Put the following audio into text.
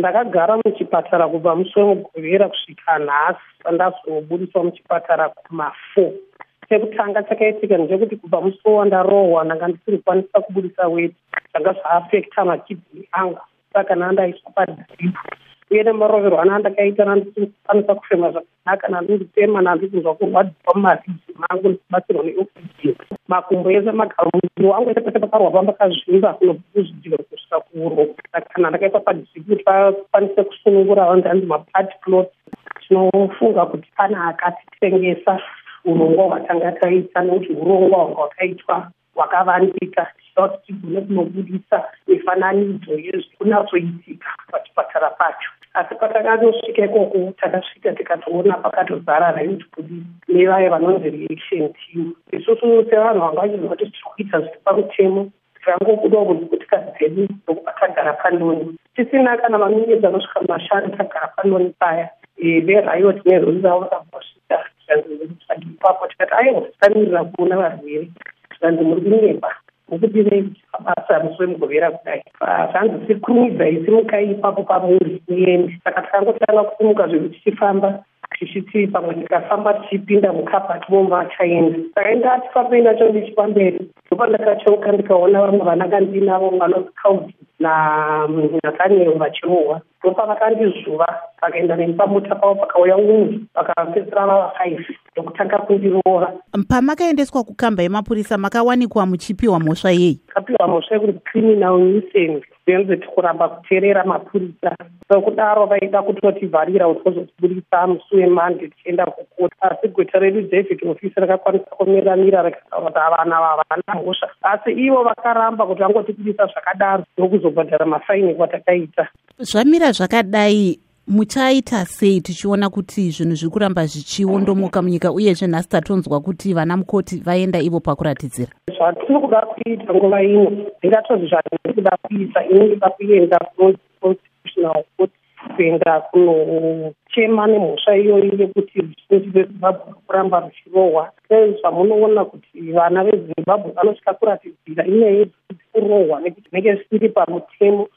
ndakagara muchipatara kubva musi wemugovera kusvika nhasi pandazobudiswa muchipatara kumafour. Chekutanga chakaitika ndechekuti kubva musi wandarohwa ndanga ndisiri kukwanisa kubudisa weti zvanga zvaafekta makidhini anga. Saka nandaiswa padhiripu uye nemaroverwo anandakaita nandikwanisa kufema zvakanaka nandindifema nandikunzwa kurwadziswa mumaribzi mangu ndikubatsirwa neoxygen makumbo ese magarumiro angu ese pese pakarwa pamba kazvimba kunokuzvidhiro kusvika kuuro kana ndakaiswa padhiripu kuti vakwanise kusunungura vanzanzi mapati plot tinofunga kuti pane akatitengesa urongwa hwatanga taita nekuti urongwa hwanga hwakaitwa hwakavandika. Tichida kuti tigone kunobudisa mifananidzo yezvikunatsoitika pachipatara pacho. Asi patakandosvika ikoko takasvika tikatoona pakatozara raitibudisa nevaye vanonzi reaction team. Isusu sevanhu vanga vachiziva kuti tiri kuita zviri pamutemo tikangobudawo kudzikutika dzedu nokuba tagara pandoni tisina kana maminitsi anosvika mashanu tagara pandoni paya verayot nerori ravo vakambosvika tikanzi ipapo tikati aiwa tisamirira kuona varwere tikanzi muri kunyepa nokudinei mabasa musi wemugovera kudai. Zvanzi sikurumidza simukai ipapo pamuri muendi saka takangotanga kusimuka zvedu tichifamba tichiti pamwe tikafamba tichipinda mukabhati momba chaenda saka indati pamboenda cho ndichipa mberi ndopandakacheuka ndikaona vamwe vananga ndinavo vanonzi caudi nathaniel vachirohwa ndopavakandizvuva vakaenda neni pamuta pavo pakauya unhu vakapedzisira vava five ndokutanga kundirova pamakaendeswa kukamba yemapurisa makawanikwa muchipiwa mhosva yei kapiwa mhosva yekuti criminal nuisance then kuramba kuteerera mapurisa sokudaro vaida kutotivharira kuti vozotibudisa musi wemande tichienda kukota. Asi gweta redu david ofisi rakakwanisa kumiramira rikataura kuti avana ava havana mhosva asi ivo vakaramba kuti vangotibudisa zvakadaro nokuzobhadhara mafaini kwatakaita. Zvamira zvakadai muchaita sei tichiona kuti zvinhu zviri kuramba zvichiondomoka munyika uyezve nhasi tatonzwa kuti vana mukoti vaenda ivo pakuratidzira? Zvatiri kuda kuita nguva ino ndingatoti zvandiri kuda kuita. Ini ndida kuenda kuconstitutional court kuenda kunochema nemhosva iyoyi yekuti ruzhinji rwezimbabwe kuramba ruchirohwa sezvamunoona kuti vana vezimbabwe vanosvika kuratidzira yekuti kurohwa nekuti tinenge siri pamutemo